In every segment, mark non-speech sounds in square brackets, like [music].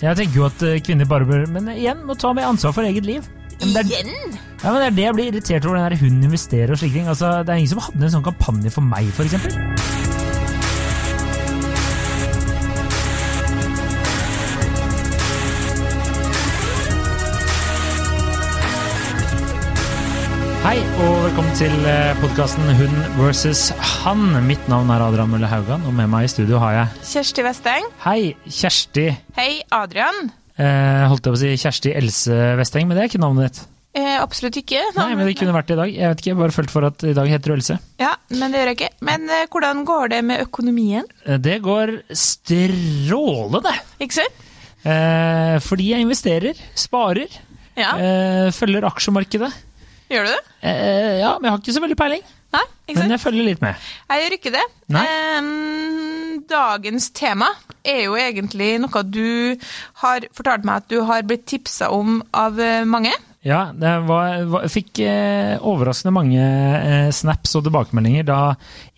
Jeg tenker jo at eh, kvinner bare bør Men igjen, må ta med ansvar for eget liv. Men det, er, ja, men det er det jeg blir irritert over, den der hun investerer og slike ting. Altså, det er ingen som hadde en sånn kampanje for meg, for Hei og velkommen til podkasten Hun versus han. Mitt navn er Adrian Mølle Haugan, og med meg i studio har jeg Kjersti Westeng. Hei, Kjersti. Hei, Adrian. Eh, holdt jeg på å si Kjersti Else Vesteng, men det er ikke navnet ditt. Eh, absolutt ikke. Nei, men det kunne vært det i dag. Jeg vet ikke, jeg bare følte for at i dag heter du Else. Ja, men det gjør jeg ikke. Men eh, hvordan går det med økonomien? Eh, Det går strålende. Ikke sant? Eh, fordi jeg investerer, sparer, Ja, eh, følger aksjemarkedet. Gjør du det? Eh, ja, men jeg har ikke så veldig peiling. Nei, ikke Men sant? jeg følger litt med. Jeg gjør ikke det. Nei. Em, dagens tema er jo egentlig noe du har fortalt meg at du har blitt tipsa om av eh, mange. Ja, det var, var, fikk eh, overraskende mange eh, snaps og tilbakemeldinger da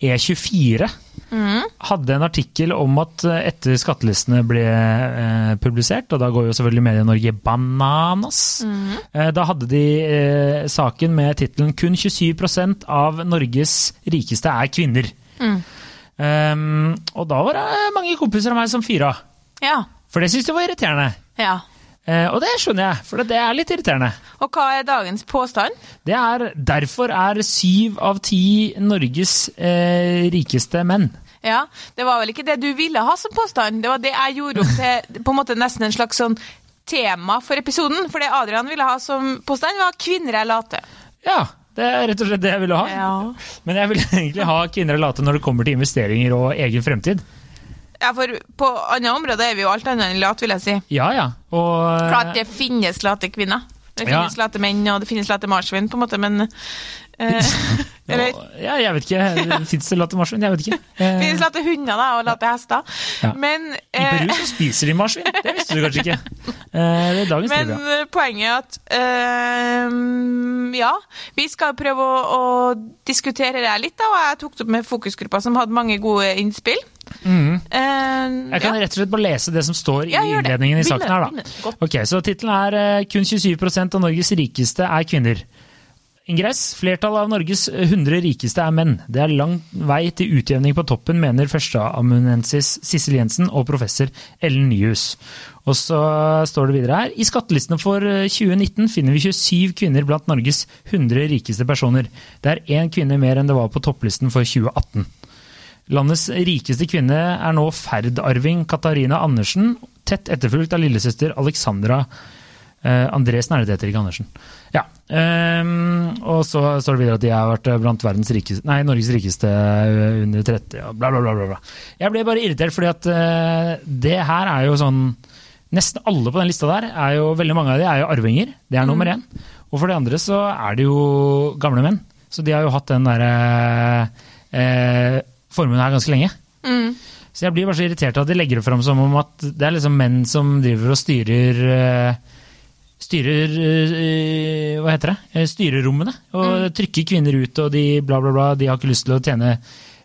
E24 hadde en artikkel om at eh, etter skattelistene ble eh, publisert, og da går jo selvfølgelig Medie-Norge bananas, eh, da hadde de eh, saken med tittelen 'Kun 27% av Norges rikeste er kvinner'. Um, og da var det mange kompiser av meg som fyra, Ja. for det syntes de var irriterende. ja. Eh, og det skjønner jeg, for det er litt irriterende. Og hva er dagens påstand? Det er, derfor er syv av ti Norges eh, rikeste menn. Ja, Det var vel ikke det du ville ha som påstand. Det var det jeg gjorde opp til på en måte nesten en slags sånn tema for episoden. For det Adrian ville ha som påstand, var 'kvinner er late'. Ja, det er rett og slett det jeg ville ha. Ja. Men jeg vil [laughs] egentlig ha kvinner er late når det kommer til investeringer og egen fremtid. Ja, for på andre områder er vi jo alt annet enn late, vil jeg si. Ja, ja. Og Klart det finnes late kvinner. Det Ja. finnes late menn, og det finnes late marsvin, på en måte, men eh, [laughs] Eller ja, jeg vet ikke. Fins det late marsvin? Jeg vet ikke. Eh, [laughs] det finnes late hunder da, og late hester. Ja. Men, I eh, Peru så spiser de marsvin. Det visste du kanskje ikke. [laughs] Eh, det er dagens men trivia. eh, poenget er at eh, Ja, vi skal prøve å, å diskutere det litt, da, og jeg tok det opp med fokusgruppa som hadde mange gode innspill. Mhm. Uh, Jeg kan ja. rett og slett bare lese det som står i innledningen i saken her, da. Ok, så tittelen er eh, 'Kun 27% av Norges rikeste er kvinner'. Ingress. Flertallet av Norges 100 rikeste er menn. Det er lang vei til utjevning på toppen, mener førsteamanuensis Sissel Jensen og professor Ellen Nyhus. Og så står det videre her. I skattelistene for eh, 2019 finner vi 27 kvinner blant Norges 100 rikeste personer. Det er én kvinne mer enn det var på topplisten for 2018. Landets rikeste kvinne er nå ferdarving Katarina Andersen, tett etterfulgt av lillesøster Alexandra eh, Andresen, er det det heter, ikke Andersen. Ja. Um, og så står det videre at de har vært blant verdens rikeste, nei, Norges rikeste eh, under 30, og bla, bla, bla. bla. Jeg ble bare irritert, fordi at uh, det her er jo sånn Nesten alle på den lista der, er jo, veldig mange av de er jo arvinger. Det er nummer én. Og for de andre så er det jo gamle menn. Så de har jo hatt den derre eh, formuen her ganske lenge. Mm. Så jeg blir bare så irritert av at de legger det fram som om at det er liksom menn som driver og styrer eh, Styrer eh, Hva heter det? Eh, Styrerommene. Og trykker kvinner ut, og de bla, bla, bla. De har ikke lyst til å tjene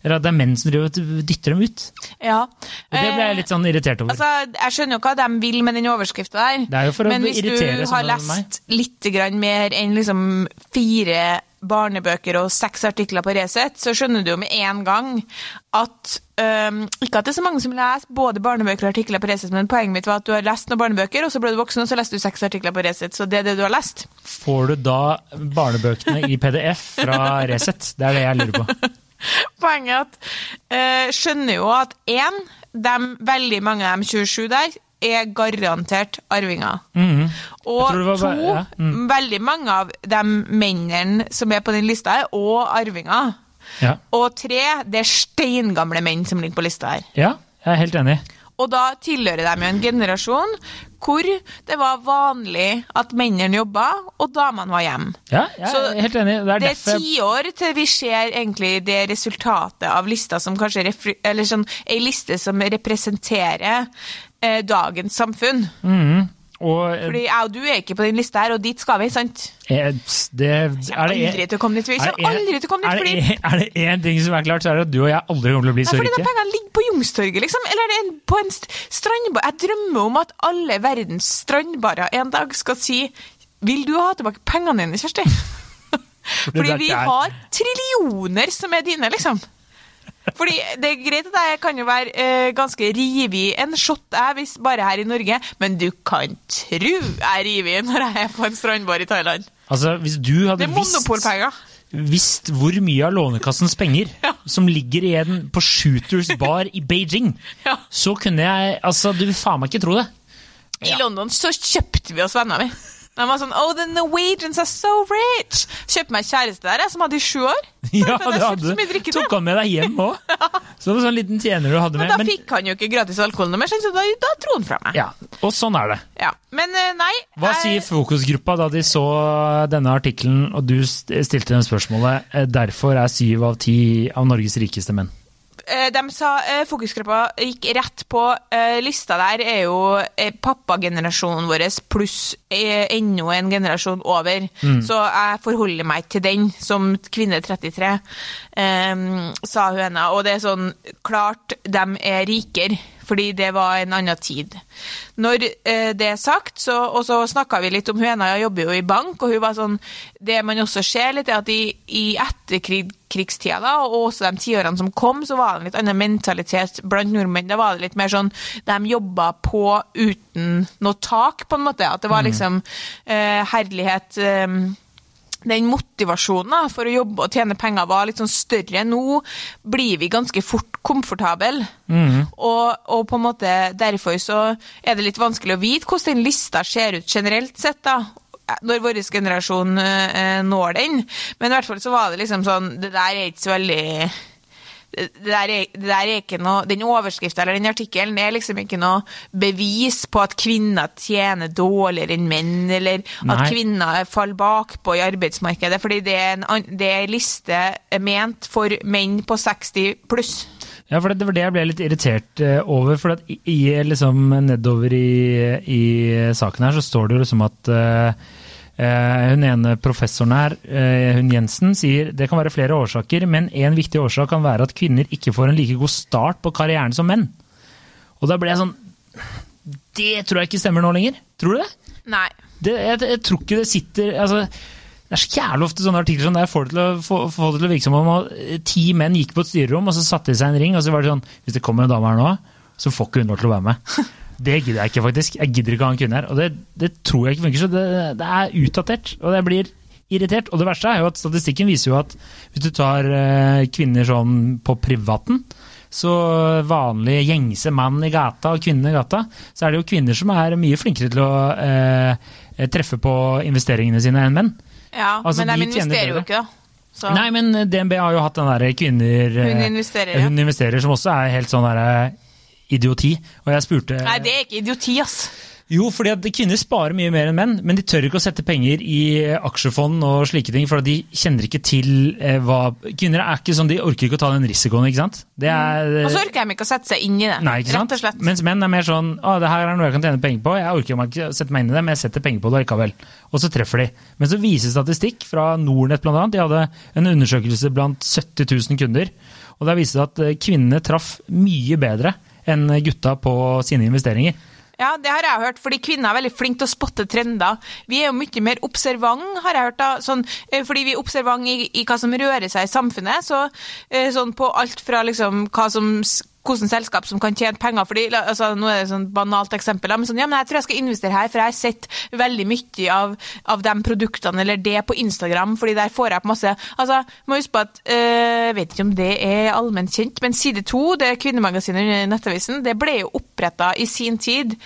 Eller at det er menn som driver dytter dem ut. Ja. Og det ble jeg litt sånn irritert over. Altså, jeg skjønner jo hva de vil med den overskrifta der. Det er jo for å Men hvis du har lest litt mer enn liksom fire barnebøker og seks artikler på Resett, så skjønner du jo med en gang at um, Ikke at det er så mange som leser både barnebøker og artikler på Resett, men poenget mitt var at du har lest noen barnebøker, og så ble du voksen, og så leste du seks artikler på Resett. Så det er det du har lest. Får du da barnebøkene i PDF fra Resett? Det er det jeg lurer på. [laughs] Poenget er at uh, skjønner jo at én, veldig mange av de 27 der, er garantert arvinger. Mm. Og to, ja, mm. veldig mange av de mennene som er på den lista, er òg arvinger. Ja. Og tre, det er steingamle menn som ligger på lista her. ja, jeg er helt enig. Og da tilhører de jo en generasjon hvor det var vanlig at mennene jobba, og damene var hjemme. Ja, jeg Så er helt enig. Det er Det er tiår til vi ser egentlig det resultatet av lista som kanskje Eller sånn ei liste som representerer eh, dagens samfunn. Mhm. Og eh, Fordi jeg og du er ikke på den lista her, og dit skal vi, sant? Er, det, er det kommer aldri til å komme dit. Vi er kommer aldri til å komme dit, er fordi det, er det én ting som er klart, så er det at du og jeg aldri kommer til å bli så rike. fordi de pengene ligger på Youngstorget, liksom. Eller er det en, på en strandbar Jeg drømmer om at alle verdens strandbarer en dag skal si Vil du ha tilbake pengene dine, Kjersti? [laughs] Fordi vi har trillioner som er dine, liksom. Fordi det er greit at jeg kan jo være eh, ganske rivig en shot, jeg, hvis bare her i Norge, men du kan tru jeg er rivig når jeg er på en strandbar i Thailand. Altså, hvis du hadde visst, visst hvor mye av Lånekassens penger Ja. som ligger igjen på Shooters bar i Beijing, [laughs] Ja. så kunne jeg Altså, du vil faen meg ikke tro det. I London så kjøpte vi oss venner, vi. De var sånn Oh, the Norwegians are so rich! Kjøpte meg kjæreste der, jeg, som hadde i sju år. [laughs] Ja, det hadde du. Tok han med deg hjem òg. [laughs] Så det var sånn liten tjener du hadde med. Men da Men, fikk han jo ikke gratis alkohol noe mer, så da, da dro han fra meg. ja, og sånn er det. Ja. Men eh, nei. Hva jeg- sier fokusgruppa da de så denne artikkelen, og du stilte dem spørsmålet eh, 'Derfor er syv av ti av Norges rikeste menn'? Eh, De sa eh, Fokusgruppa gikk rett på eh, lista der er jo pappagenerasjonen vår pluss enda en generasjon over. Så jeg forholder meg til den som kvinne 33, sa sa henne. Og det er sånn klart de er rikere, fordi det var en annen tid. Når eh, det er sagt, så, og så snakka vi litt om høna, jeg jobber jo i bank, og hun var sånn Det man også ser litt, er at i, i etterkrigstida, da, og også de tiårene som kom, så var det en litt annen mentalitet blant nordmenn. Da var det litt mer sånn De jobba på uten noe tak, på en måte. At det var liksom eh, herlighet eh, den motivasjonen for å jobbe og tjene penger var litt sånn større. Nå blir vi ganske fort komfortable. Og, og på en måte derfor så er det litt vanskelig å vite hvordan den lista ser ut generelt sett. da, når vår generasjon eh, når den. Men i hvert fall så var det liksom sånn Det der er ikke så veldig det der, er, det der er ikke noe, Den overskrifta eller den artikkelen er liksom ikke noe bevis på at kvinner tjener dårligere enn menn, eller at Nei. kvinner faller bakpå i arbeidsmarkedet. fordi det er en, det er en liste ment for menn på 60 pluss. Ja, for det, var det jeg ble litt irritert eh, over. For at i, liksom, nedover i, i saken her så står det jo liksom at eh, hun ene professoren her, eh, hun Jensen, sier det kan være flere årsaker, men en viktig årsak kan være at kvinner ikke får en like god start på karrieren som menn. Og da ble jeg sånn Det tror jeg ikke stemmer nå lenger. Tror du det? Nei. det jeg, jeg tror ikke det sitter altså, Det er så jævlig ofte sånne artikler som der får det til å, få, få det til å virke som om at eh, ti menn gikk på et styrerom og så satte de seg en ring, og så var det sånn Hvis det kommer en dame her nå, så får ikke hun lov til å være med. [laughs] Det gidder jeg ikke, faktisk. Jeg gidder ikke å ha en kvinne her. Og det, det tror jeg ikke funker. Så det, det er utdatert. Og jeg blir irritert. Og det verste er jo at statistikken viser jo at hvis du tar eh, kvinner sånn på privaten, så vanlig gjengse mann i gata og kvinne i gata, så er det jo kvinner som er mye flinkere til å eh, treffe på investeringene sine enn menn. Ja, Altså, men de de investerer jo ikke, da. Så. Nei, men DNB har jo hatt den derre kvinner eh, Hun investerer, ja. Hun investerer, som også er helt sånn derre idioti. Og jeg spurte Nei, det er ikke idioti, ass. Jo, fordi at kvinner sparer mye mer enn menn, men de tør ikke å sette penger i aksjefond og slike ting, for de kjenner ikke til eh, hva Kvinner er ikke sånn, de orker ikke å ta den risikoen, ikke sant? Det er Og så orker de ikke å sette seg inn i det. Nei? Rett og slett. Mens menn er mer sånn å, det her er noe jeg kan tjene penger på, jeg orker ikke å sette meg inn i det, men jeg setter penger på det likevel. Og så treffer de. Men så viser statistikk fra Nornett annet, de hadde en undersøkelse blant 70 000 kunder, og der viste det at eh, kvinnene traff mye bedre enn gutta på sine investeringer. Ja, det har jeg hørt, fordi kvinner er veldig flinke til å spotte trender. Vi er jo mye mer observant, har jeg hørt, da, sånn, eh, fordi vi er observant i, i hva som rører seg i samfunnet. Så, eh, sånn på alt fra liksom hva som hvordan selskap som kan tjene penger. fordi, altså, Nå er det et sånn banalt eksempel, men sånn, ja, men jeg tror jeg skal investere her, for jeg har sett veldig mye av, av de produktene eller det på Instagram, fordi der får jeg opp masse altså, må huske på at, øh, Jeg vet ikke om det er allment kjent, men Side 2, det kvinnemagasinet under Nettavisen, det ble jo oppretta i sin tid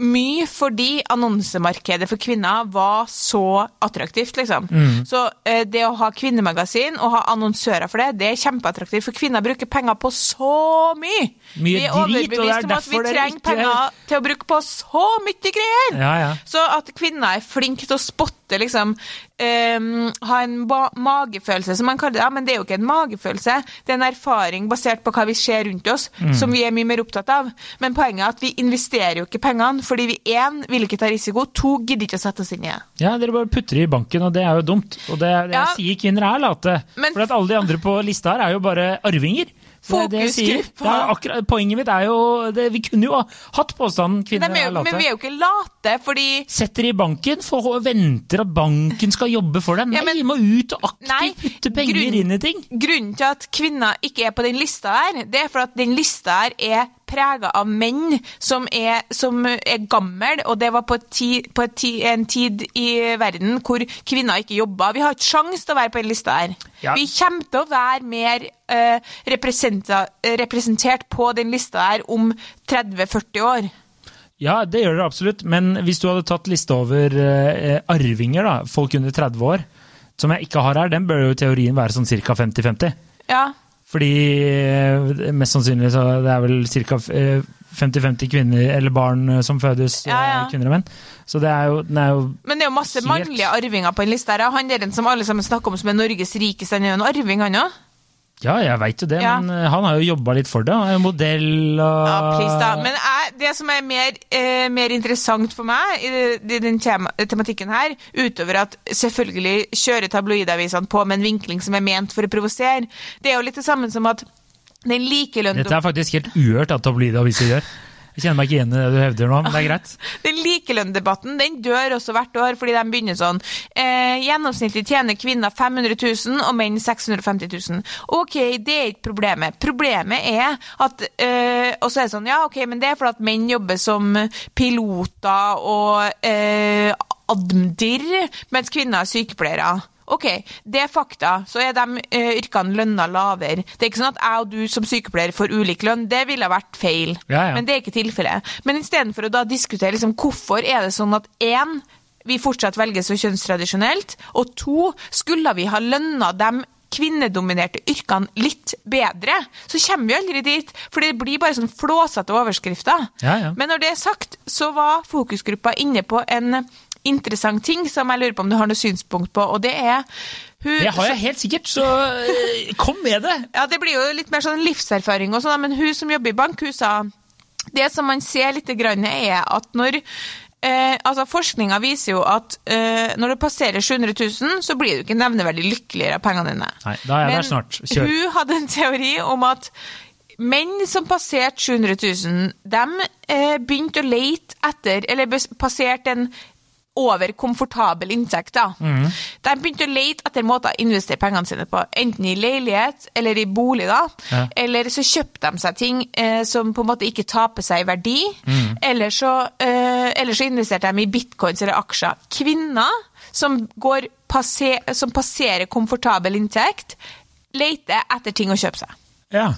mye fordi annonsemarkedet for kvinner var så attraktivt, liksom. Så eh, det å ha kvinnemagasin og ha annonsører for det, det er kjempeattraktivt, for kvinner bruker penger på så mye. Mye vi er er overbevist om at vi trenger ikke- penger til å bruke på så mye greier. Ja, ja. Så at kvinner er flinke til å spotte måtte liksom um, ha en magefølelse, som man kaller det. Ja, men det er jo ikke en magefølelse, det er en erfaring basert på hva vi ser rundt oss, som vi er mye mer opptatt av. Men poenget er at vi investerer jo ikke pengene, fordi vi én vil ikke ta risiko, to gidder ikke å sette oss inn i det. Ja, dere bare putter det i banken, og det er jo dumt. Og det, jeg Ja. sier kvinner er late. Men- for at alle de andre på lista her er jo bare arvinger. Fokusgruppa. Poenget mitt er jo det, Vi kunne jo ha hatt påstanden kvinner er er jo, men vi er jo ikke late, fordi Setter i banken for, og venter at banken skal jobbe for dem. Ja, Nei, vi må ut og aktivt Nei, putte penger grunn- inn i ting. Grunnen til at kvinner ikke er på den lista her, det er for at den lista her er prega av menn som er, som er gammel, og det var på, ti, på ti, en tid i verden hvor kvinner ikke jobba. Vi har ikke sjans til å være på den lista her. Ja. Vi kommer til å være mer eh, representert på den lista her om 30-40 år. Ja, det gjør det absolutt. Men hvis du hadde tatt liste over uh, arvinger, da, folk under 30 år, som jeg ikke har her, den bør jo i teorien være sånn ca. 50-50. Ja. Fordi eh, mest sannsynlig så det er vel ca. 50-50 kvinner eller barn eh, som fødes, Ja, ja. eh, kvinner og menn. Så det er jo, er jo Men det er jo masse Helt. mannlige arvinger på den lista her. Han der som alle sammen snakker om som er Norges rikeste, han er jo en arving, han òg. Ja, jeg veit jo det, Ja. men eh, han har jo jobba litt for det. Han er jo modell og Ja, please da. Men jeg, det som er mer, eh, mer interessant for meg i, i den tema, tematikken her, utover at selvfølgelig kjører tabloidavisene på med en vinkling som er ment for å provosere, det er jo litt det samme som at den likelønn... Dette er faktisk helt uhørt at tabloidaviser gjør. Jeg kjenner meg ikke igjen i det du hevder nå, men det er greit. [laughs] Den likelønndebatten den dør også hvert år, fordi de begynner sånn. Eh, gjennomsnittlig tjener kvinner 500 000 og menn 650 000. Ok, det er ikke problemet. Problemet er at eh, Og så er det sånn, ja, ok, men det er fordi at menn jobber som piloter og eh, admdir, mens kvinner er sykepleiere. Ok, det er fakta. Så er de eh, yrkene lønna lavere. Det er ikke sånn at jeg og du som sykepleier får ulik lønn. Det ville vært feil. Ja, ja. Men det er ikke tilfellet. Men istedenfor å da diskutere liksom, hvorfor er det sånn at én, vi fortsatt velger så kjønnstradisjonelt, og to, skulle vi ha lønna dem kvinnedominerte yrkene litt bedre, så kommer vi aldri dit. For det blir bare sånn flåsete overskrifter. Ja, ja. Men når det er sagt, så var fokusgruppa inne på en interessant ting som jeg lurer på om du har noe synspunkt på, og det er hun, Det har jeg helt sikkert, så eh, kom med det! ja, det blir jo litt mer sånn livserfaring og sånn, men hun som jobber i bank, hun sa det som man ser litt grann er at når eh, altså Forskninga viser jo at eh, når du passerer 700 000, så blir du ikke nevneverdig lykkeligere av pengene dine. Nei, da er jeg der snart. Kjør. hun hadde en teori om at menn som passerte 700 000, de eh, begynte å lete etter, eller passerte en over komfortabel inntekt. da. Mm. De begynte å lete etter måter å investere pengene sine på, enten i leilighet eller i bolig. da. Ja. Eller så kjøpte de seg ting eh, som på en måte ikke taper seg i verdi. Mm. Eller, så, eh, eller så investerte de i bitcoins eller aksjer. Kvinner som, går passe, som passerer komfortabel inntekt, leter etter ting å kjøpe seg. Ja.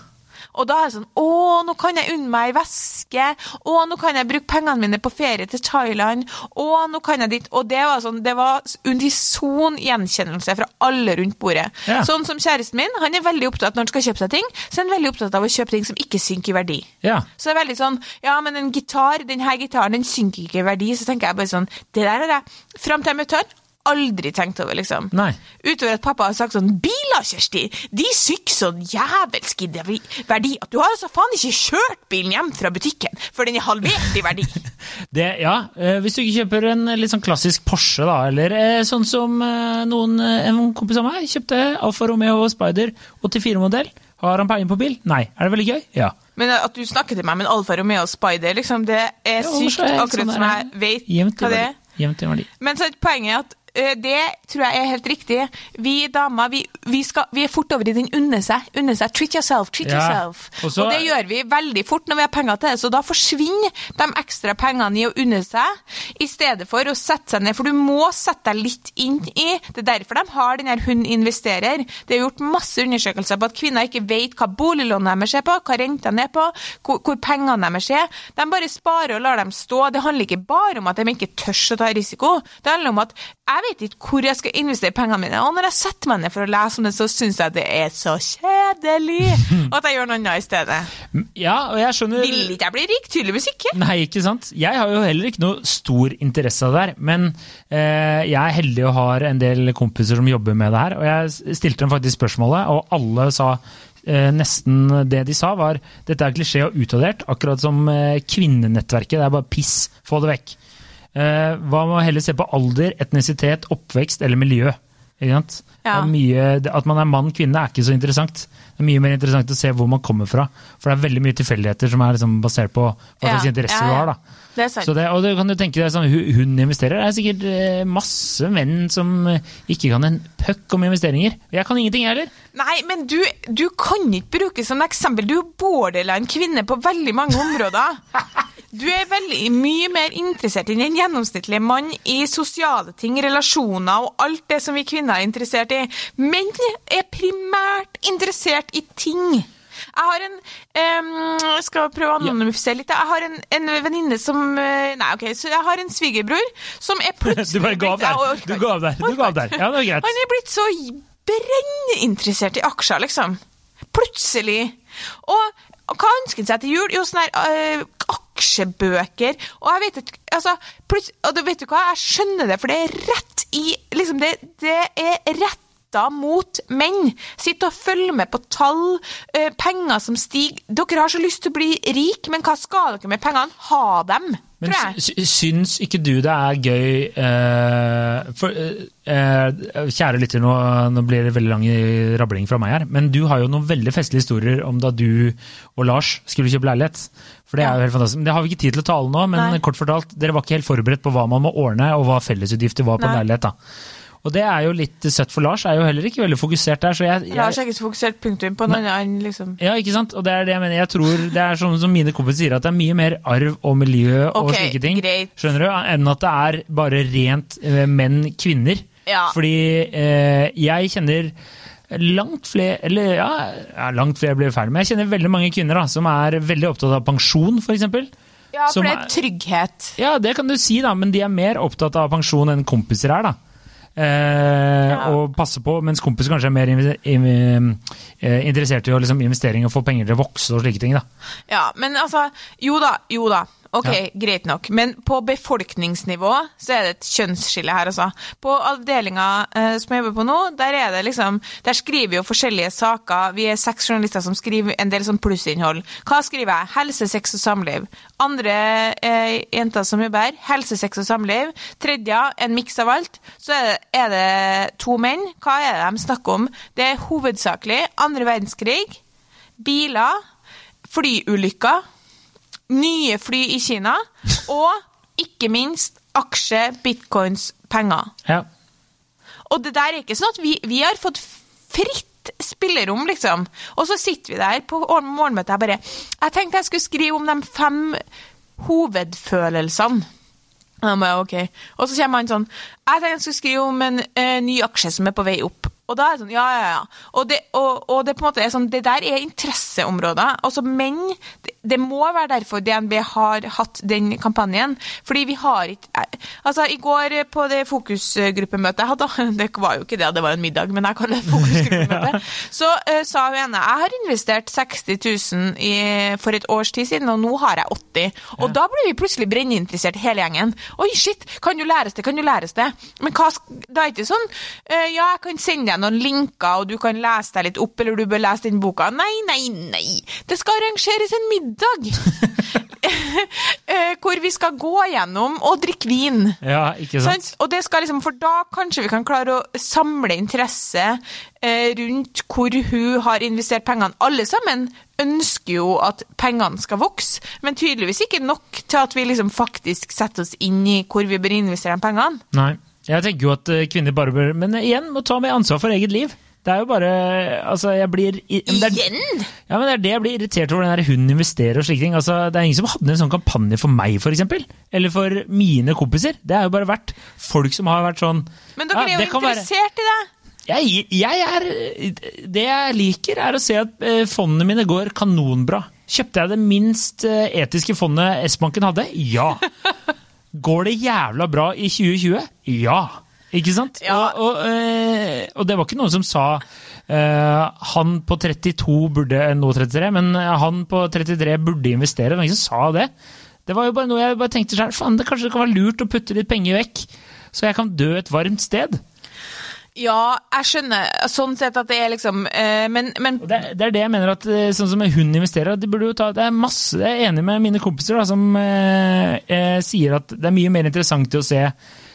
Og da er det sånn Å, nå kan jeg unne meg ei veske. Å, nå kan jeg bruke pengene mine på ferie til Thailand. Å, nå kan jeg dit. Og det var sånn, det var unison gjenkjennelse fra alle rundt bordet. Ja. Sånn som kjæresten min, han er veldig opptatt når han skal kjøpe seg ting, så er han veldig opptatt av å kjøpe ting som ikke synker i verdi. ja. Så det er veldig sånn Ja, men en gitar, denne gitaren, den synker ikke i verdi. Så tenker jeg bare sånn Det der er det. Fram til jeg møtte han, aldri tenkt over, liksom. Nei. Utover at pappa har sagt sånn Biler, Kjersti, de sykker så jævelsk i verdi at du har altså faen ikke kjørt bilen hjem fra butikken, for den er halvert i verdi. [laughs] Det, ja, eh, hvis du ikke kjøper en litt sånn klassisk Porsche, da, eller eh, sånn som eh, noen, en kompis av meg kjøpte Alfa Romeo Spider 84-modell. Har han peiling på bil? Nei. Er det veldig gøy? Ja. Men at du snakker til meg med en Alfa Romeo Spider, liksom, det er sykt, akkurat sånn som jeg vet hva det er. Jevnt i verdi. Men så er poenget at det tror jeg er helt riktig. Vi damer vi, vi, skal, vi er fort over i den unne seg. Unne seg. Treat yourself, treat Ja, yourself. Også, og det gjør vi veldig fort når vi har penger til det. Så da forsvinner de ekstra pengene i å unne seg, i stedet for å sette seg ned. For du må sette deg litt inn i Det er derfor de har den her Hun investerer. Det er gjort masse undersøkelser på at kvinner ikke vet hva boliglånet deres er på, hva rentene er på, hvor, hvor pengene deres er. De bare sparer og lar dem stå. Det handler ikke bare om at de ikke tør å ta risiko. Det handler om at jeg vet ikke hvor jeg skal investere pengene mine. Og når jeg setter meg ned for å lese om det, så syns jeg det er så kjedelig. Og [laughs] at jeg gjør noe annet i stedet. Ja, og jeg skjønner Vil ikke jeg bli rik? Tydeligvis ikke. Nei, ikke sant? Jeg har jo heller ikke noe stor stor interesse av det her, Men eh, jeg er heldig og har en del kompiser som jobber med det her. Og jeg stilte dem faktisk spørsmålet, og alle sa eh, nesten det de sa, var dette er klisjé og utdatert, akkurat som eh, kvinnenettverket. Det er bare piss, få det vekk. Eh, hva med å heller se på alder, etnisitet, oppvekst eller miljø? Ja. mye, at man er mann, kvinne er ikke så interessant. Det er mye mer interessant å se hvor man kommer fra. For det er veldig mye tilfeldigheter som er liksom basert på hva slags Ja, interesser ja, du har. da. Det er sant. Så det, og det kan du tenke deg sånn, Hun investerer. Det er sikkert eh, masse menn som eh, ikke kan en puck om investeringer. Jeg kan ingenting, jeg heller. Nei, men du, du kan ikke bruke som eksempel. Du er borderline kvinne på veldig mange områder. [laughs] Du er veldig mye mer interessert enn en gjennomsnittlig mann i sosiale ting, relasjoner og alt det som vi kvinner er interessert i. Menn er primært interessert i ting. Jeg har en um, Jeg skal prøve å anonymisere litt. Jeg har en, en venninne som eh, Nei, ok, så jeg har en svigerbror som er plutselig [laughs] Du bare ga av der. Du ga av der. Du ga av der. Ja, det er greit. han er blitt så brenninteressert i aksjer, liksom. Plutselig. Og, hva ønsker han seg til jul? Jo, sånne her, uh, aksjebøker. Og jeg vet ikke, altså, og du vet du hva, jeg skjønner det, for det er rett i liksom det, det er retta mot menn. Sitt og følg med på tall, øh, penger som stiger. Dere har så lyst til å bli rik, men hva skal dere med pengene? Ha dem, Men syns ikke du det er gøy eh, for, eh, eh, Kjære lytter, nå, nå blir det veldig lang rabling fra meg her, men du har jo noen veldig festlige historier om da du og Lars skulle kjøpe leilighet. For Det er jo helt fantastisk. Men Det har vi ikke tid til å tale nå, men Nei. kort fortalt, dere var ikke helt forberedt på hva man må ordne, og hva fellesutgifter var på en Nei. leilighet. da. Og det er jo litt søtt, for Lars er jo heller ikke veldig fokusert der. så jeg, Lars er ikke så fokusert punktum på noe annet liksom ja, ikke sant? Og det er det jeg mener. Jeg tror det er sånn som mine kompiser sier, at det er mye mer arv og miljø og Ok, slike ting. greit. Skjønner du? Enn at det er bare rent eh, menn-kvinner. Ja. Fordi eh, jeg kjenner langt flere Eller ja, langt flere blir ferdig men jeg kjenner veldig mange kvinner da, som er veldig opptatt av pensjon, f.eks. Ja, for det er trygghet. Ja, det kan du si, da, men de er mer opptatt av pensjon enn kompiser er, da. Eh, Og passe på, mens kompiser kanskje er mer eh, interessert i å liksom investering og få penger til å vokse og slike ting. da. Ja, men altså Jo da, jo da. Ok, Ja. greit nok. Men på befolkningsnivå så er det et kjønnsskille her, altså. På avdelinga eh, som jeg jobber på nå, der er det liksom Der skriver vi jo forskjellige saker. Vi er seks journalister som skriver en del sånn plussinnhold. Hva skriver jeg? Helse, sex og samliv. Andre eh, jenter som jobber her, helse, sex og samliv. Tredje, en miks av alt. Så er det, er det to menn. Hva er det de snakker om? Det er hovedsakelig andre verdenskrig, biler, flyulykker, nye fly i Kina, [laughs] og ikke minst aksje, bitcoins, penger. Ja. Og det der er ikke sånn at vi, vi har fått fritt spillerom, liksom. Og så sitter vi der på morgenmøtet og bare Jeg tenkte jeg skulle skrive om de fem hovedfølelsene. Og da må jeg, ok. Og så kommer han sånn Jeg tenkte jeg skulle skrive om en eh, ny aksje som er på vei opp. Og da er det sånn, ja, ja, ja. Og det, og, og det på en måte er sånn, det der er interesseområder. Altså menn det, må være derfor DNB har hatt den kampanjen. Fordi vi har ikke Altså, i går på det fokusgruppemøtet jeg hadde, [laughs] det var jo ikke det, det var en middag, men jeg kaller det fokusgruppemøte, [laughs] så uh, sa hun ene jeg har investert 60 000 i, for et års tid siden, og nå har jeg 80. Og da blir vi plutselig brenninteressert, hele gjengen. Oi, shit, kan du læres det, kan du læres det. Men hva, da er ikke sånn uh, Ja, jeg kan sende deg noen linker, og du kan lese deg litt opp, eller du bør lese den boka. Nei, nei, nei. Det skal arrangeres en middag. [laughs] Eh, hvor vi skal gå gjennom og drikke vin. ja, ikke sant? Sånn? Og det skal liksom, for da kanskje vi kan klare å samle interesse eh, rundt hvor hun har investert pengene. Alle sammen ønsker jo at pengene skal vokse, men tydeligvis ikke nok til at vi liksom faktisk setter oss inn i hvor vi bør investere de pengene. Nei. Jeg tenker jo at eh, kvinner bare bør Men igjen, må ta med ansvar for eget liv. Det er jo bare Altså, jeg blir er- Igjen? Ja, men det er det jeg blir irritert over, den der hun investerer og slike ting. Altså, det er ingen som hadde en sånn kampanje for meg, eksempel. Eller for mine kompiser. Det har jo bare vært folk som har vært sånn Men dere ja, er jo interessert være- i det. jeg, jeg er Det jeg liker, er å se at eh, fondene mine går kanonbra. Kjøpte jeg det minst eh, etiske fondet S-banken hadde? Ja. [laughs] Går det jævla bra i 2020? Ja. Ikke sant? Ja. Og, og, eh, og det var ikke noen som sa eh, han på 32 burde Nå 33, men han på 33 burde investere. Det var ingen som sa det. Det var jo bare noe jeg bare tenkte selv, faen, det kanskje det kan være lurt å putte litt penger vekk, så jeg kan dø et varmt sted. Ja, jeg skjønner sånn sett at det er liksom eh, men, men det, det er det jeg mener at eh, sånn som hun investerer, de burde jo ta, det er masse, Jeg er enig med mine kompiser da, som eh, eh, sier at det er mye mer interessant til å se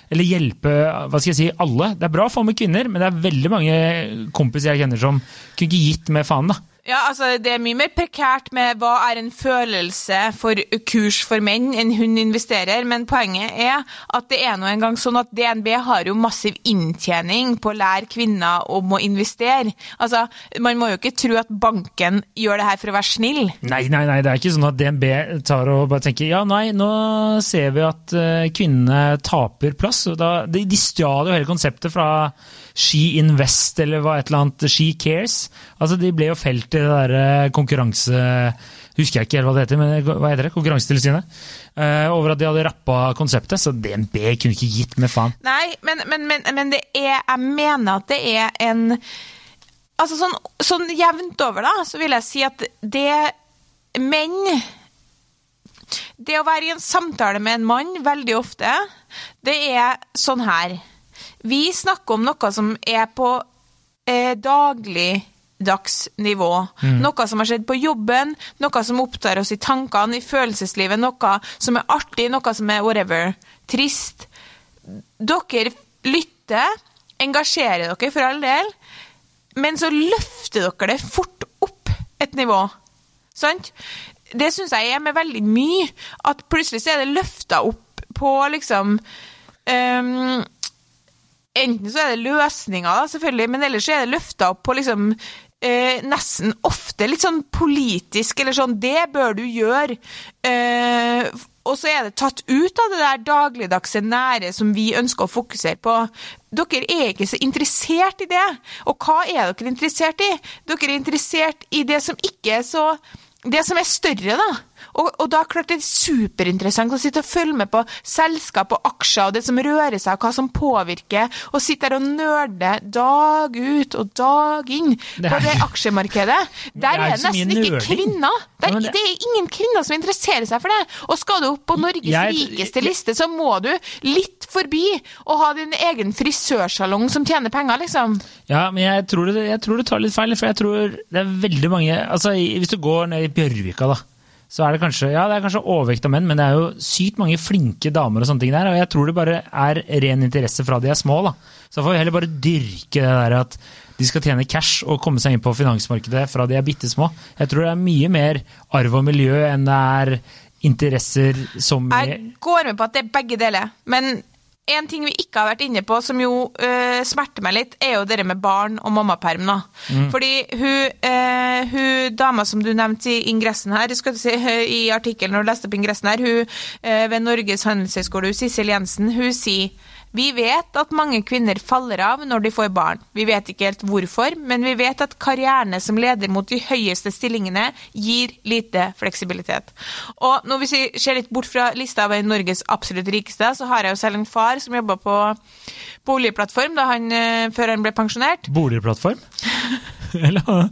eller hjelpe hva skal jeg si, alle. Det er bra å få med kvinner, men det er veldig mange kompiser jeg kjenner som kunne ikke gitt med faen. da. Ja, altså Det er mye mer prekært med hva er en følelse for kurs for menn enn hun investerer, men poenget er at det er nå engang sånn at DNB har jo massiv inntjening på å lære kvinner om å investere. Altså, Man må jo ikke tro at banken gjør det her for å være snill. Nei, nei, nei, det er ikke sånn at DNB tar og bare tenker ja, nei, nå ser vi at uh, kvinnene taper plass. da, De, de stjal jo hele konseptet fra She Invest eller hva et eller annet, She Cares. Altså, De ble jo felt i det derre konkurranse... Husker jeg ikke helt hva det heter, men hva heter det? Konkurransetilsynet. Uh, over at de hadde rappa konseptet, så DNB kunne ikke gitt med faen. Nei, men, men, men, men det er Jeg mener at det er en Altså sånn, sånn jevnt over, da, så vil jeg si at det menn Det å være i en samtale med en mann veldig ofte, det er sånn her. Vi snakker om noe som er på eh, daglig dagsnivå. Mm. Noe som har skjedd på jobben, noe som opptar oss i tankene, i følelseslivet, noe som er artig, noe som er whatever. Trist. Dere lytter, engasjerer dere for all del, men så løfter dere det fort opp et nivå. Sant? Det syns jeg er med veldig mye. At plutselig så er det løfta opp på liksom um, Enten så er det løsninger, da, selvfølgelig, men ellers så er det løfta opp på liksom eh, nesten ofte litt sånn politisk, eller sånn Det bør du gjøre. Eh, og så er det tatt ut av det der dagligdagse nære som vi ønsker å fokusere på. Dere er ikke så interessert i det. Og hva er dere interessert i? Dere er interessert i det som ikke er så Det som er større, da. Og, og, da klart det er superinteressant å sitte og følge med på selskap og aksjer og det som rører seg, og hva som påvirker, og sitte der og nerde dag ut og dag inn det på det aksjemarkedet. Der er, det nesten ikke kvinner. Der, det... det... er ingen kvinner som interesserer seg for det. Og skal du opp på Norges jeg... rikeste liste, så må du litt forbi og ha din egen frisørsalong som tjener penger, liksom. Ja, men jeg tror, det, jeg tror du tar litt feil, for jeg tror det er veldig mange altså Hvis du går ned i Bjørvika, da så er det kanskje ja, det er kanskje overvekt av menn, men det er jo sykt mange flinke damer og sånne ting der. Og jeg tror det bare er ren interesse fra de er små. da. Så får vi heller bare dyrke det der at de skal tjene cash og komme seg inn på finansmarkedet fra de er bitte små. Jeg tror det er mye mer arv og miljø enn det er interesser som Jeg går med på at det er begge deler, men en ting vi ikke har vært inne på, som jo uh, smerter meg litt, er jo det med barn og mammaperm. da. Mm. Fordi hun, uh, hun, dama som du nevnte i ingressen her, skal du si, [laughs] i artikkelen når du leste opp ingressen her, hun uh, ved Norges handelshøyskole, Sissel Jensen, hun sier vi vet at mange kvinner faller av når de får barn. Vi vet ikke helt hvorfor, men vi vet at karrierene som leder mot de høyeste stillingene, gir lite fleksibilitet. Og når vi ser litt bort fra lista av Norges absolutt rikeste, så har jeg jo selv en far som jobba på boligplattform da han, eh, før han ble pensjonert. Boligplattform? [laughs] Eller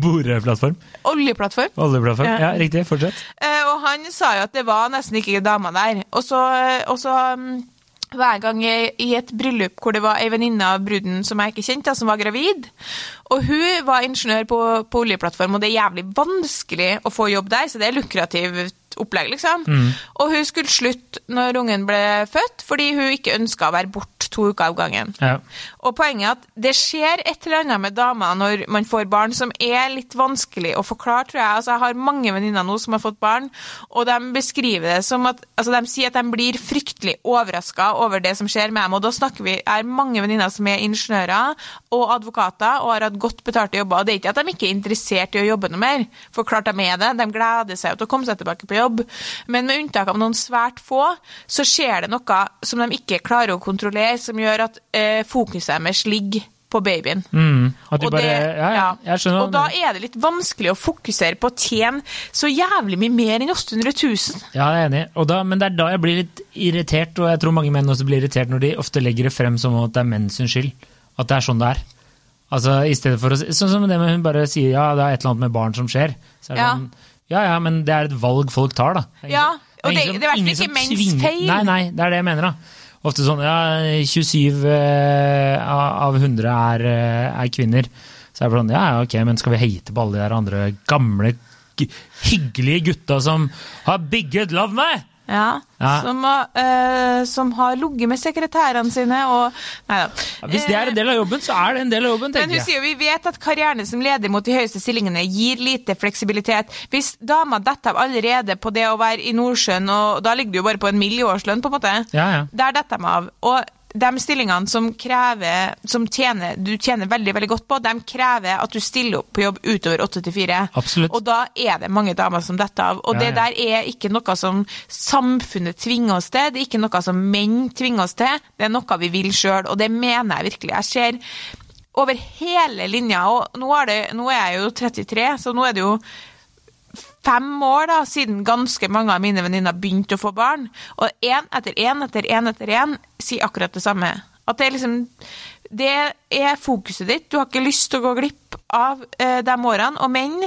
boreplattform? Oljeplattform. Oljeplattform, ja. ja riktig. Fortsett. Eh, og han sa jo at det var nesten ikke damer der. Og så, og så hver gang jeg, i et bryllup hvor det var ei venninne av bruden som jeg ikke kjente, som var gravid. Og hun var ingeniør på, på oljeplattform, og det er jævlig vanskelig å få jobb der, så det er lukrativt opplegg, liksom. Mm. Og hun skulle slutte når ungen ble født, fordi hun ikke ønska å være borte to uker av gangen. Ja. Og poenget er at det skjer et eller annet med damer når man får barn som er litt vanskelig å forklare, tror jeg. Altså, jeg har mange venninner nå som har fått barn, og de beskriver det som at altså, De sier at de blir fryktelig overraska over det som skjer med dem. Og da snakker vi er mange venninner som er ingeniører og advokater og har hatt godt betalte jobber. Og det er ikke at de ikke er interessert i å jobbe noe mer, for klart de er det. De gleder seg til å komme seg tilbake på jobb. Men med unntak av noen svært få, så skjer det noe som de ikke klarer å kontrollere som gjør at eh, fokuset deres ligger på babyen. Mm, de bare, det, ja, ja. Og da er det litt vanskelig å fokusere på å tjene så jævlig mye mer enn 800 000. Ja, jeg er enig, da, men det er da jeg blir litt irritert, og jeg tror mange menn også blir irritert når de ofte legger det frem som at det er menns skyld. At det er sånn det er. Altså, i stedet for å, Sånn som det med hun bare sier ja, det er et eller annet med barn som skjer. Så er det ja. sånn, ja ja, men det er et valg folk tar, da. Ja, Og det, det er i hvert fall ikke menns feil. Nei, nei, det er det jeg mener, da. Ofte sånn ja, 27 eh, av 100 er, eh, er kvinner. Så er det sånn, ja, ok, men skal vi hate på alle de der andre gamle, hyggelige gutta som har bigget love meg? Ja, Ja. Som, eh, som har ligget med sekretærene sine og Nei da. Ja, Hvis det er en del av jobben, så er det en del av jobben, tenker jeg. Men hun sier jo vi vet at karrieren som leder mot de høyeste stillingene gir lite fleksibilitet. Hvis dama detter av allerede på det å være i Nordsjøen, og da ligger du jo bare på en mill. i årslønn, på en måte. Ja, ja. Der detter de av. Og de stillingene som krever, som tjener, du tjener veldig veldig godt på, de krever at du stiller opp på jobb utover 8 til 4. Absolutt. Og da er det mange damer som detter av. Og Ja, det der er ikke noe som samfunnet tvinger oss til, det er ikke noe som menn tvinger oss til, det er noe vi vil sjøl, og det mener jeg virkelig. Jeg ser over hele linja, og nå er, det, nå er jeg jo 33, så nå er det jo fem år da, siden ganske mange av mine venninner begynte å få barn, og én etter én etter én etter én sier akkurat det samme. At det er liksom Det er fokuset ditt. Du har ikke lyst til å gå glipp av eh, de årene, og menn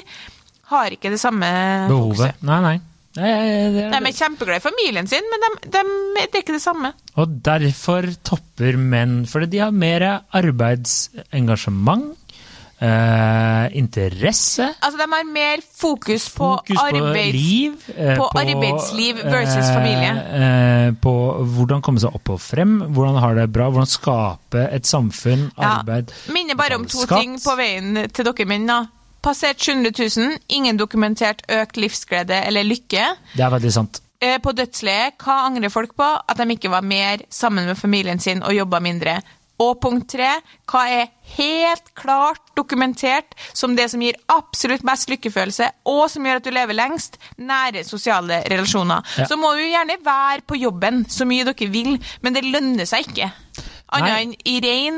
har ikke det samme Behovet. fokuset. Nei, nei. nei det De er kjempeglade i familien sin, men de, de, det er ikke det samme. Og derfor topper menn, fordi de har mer arbeidsengasjement, eh, interesse, Altså, de har mer fokus på, fokus på arbeids... liv, eh, på arbeidsliv versus familie. eh, på hvordan komme seg opp og frem, hvordan ha det bra, hvordan skape et samfunn, Ja. arbeid Minner bare om to skatt. ting på veien til dere menn. da. Passert 700 000, ingen dokumentert økt livsglede eller lykke. Det er veldig sant. Eh, På dødsleiet, hva angrer folk på? At de ikke var mer sammen med familien sin og jobba mindre. Og punkt tre, hva er helt klart dokumentert som det som gir absolutt mest lykkefølelse, og som gjør at du lever lengst? Nære sosiale relasjoner. Ja. Så må du gjerne være på jobben så mye dere vil, men det lønner seg ikke. Annet enn i rein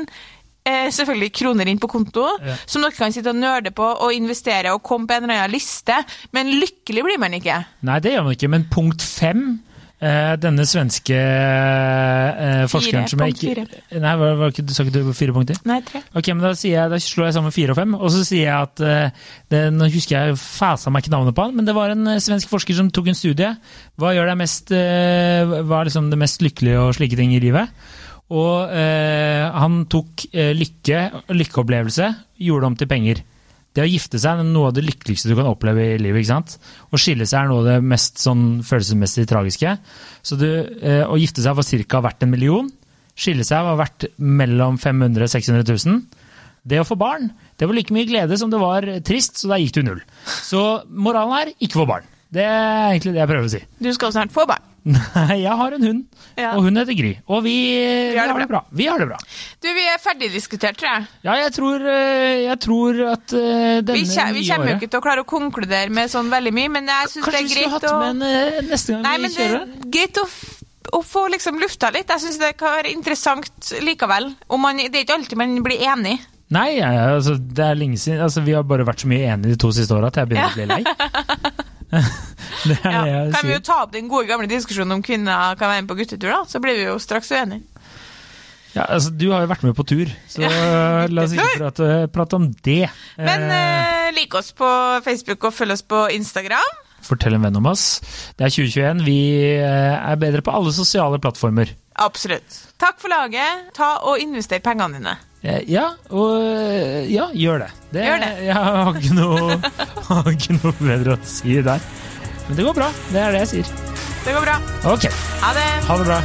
eh, selvfølgelig kroner inn på konto, Ja. som dere kan sitte og nerde på og investere og komme på en eller annen liste, men lykkelig blir man ikke. Nei, det gjør man ikke, men punkt fem denne svenske eh, forskeren som jeg ikke Nei, var, var ikke, sa ikke du fire punkter? Nei, tre. Ok, men da, jeg, da slår jeg sammen fire og fem, og så sier jeg at eh, det, Nå husker jeg fasa meg ikke navnet på han, men det var en eh, svensk forsker som tok en studie. Hva gjør deg mest eh, Hva er liksom det mest lykkelige og slike ting i livet? Og eh, han tok eh, lykke, lykkeopplevelse, gjorde det om til penger. Det å gifte seg er noe av det lykkeligste du kan oppleve i livet. ikke sant? Å skille seg er noe av det mest sånn følelsesmessig tragiske. Så du, eh, Å gifte seg var ca. verdt en million. Skille seg var verdt mellom 500 og 600 000. Det å få barn det var like mye glede som det var trist, så da gikk du null. Så moralen er ikke få barn. Det er egentlig det jeg prøver å si. Du skal snart få barn. Nei, jeg har en hund, Ja. og hun heter Gry. Og vi, vi har, det bra. Vi har det bra. Du, vi er ferdigdiskutert, tror jeg. Ja, jeg tror, eh, jeg tror at eh, denne Vi, kje- vi kommer jo ikke til å klare å konkludere med sånn veldig mye, men jeg syns det Kanskje er vi skulle greit hatt å med en eh, neste gang Nei, vi det kjører? er greit å, å få liksom lufta litt. Jeg syns det kan være interessant likevel. Man, det er ikke alltid man blir enig. Nei, ja, ja, altså, det er lenge siden. Altså, vi har bare vært så mye enige de to siste åra at jeg begynner å bli lei. [laughs] [laughs] det er Ja. det jeg Kan vi jo ta opp den gode gamle diskusjonen om kvinner kan være med på guttetur, da? Så blir vi jo straks uenige. Ja, altså, du har jo vært med på tur, så [laughs] la oss ikke prate, prate om det. Men Eh, eh, lik oss på Facebook og følg oss på Instagram. Fortell en venn om oss. Det er 2021. Vi eh, er bedre på alle sosiale plattformer. Absolutt. Takk for laget. Ta og invester pengene dine. Eh, Ja, og ja, gjør det. det Gjør det. [laughs] Jeg har ikke, noe, har ikke noe bedre å si der. Men det går bra. Det er det jeg sier. Det går bra. Ok, Ha det. ha det bra.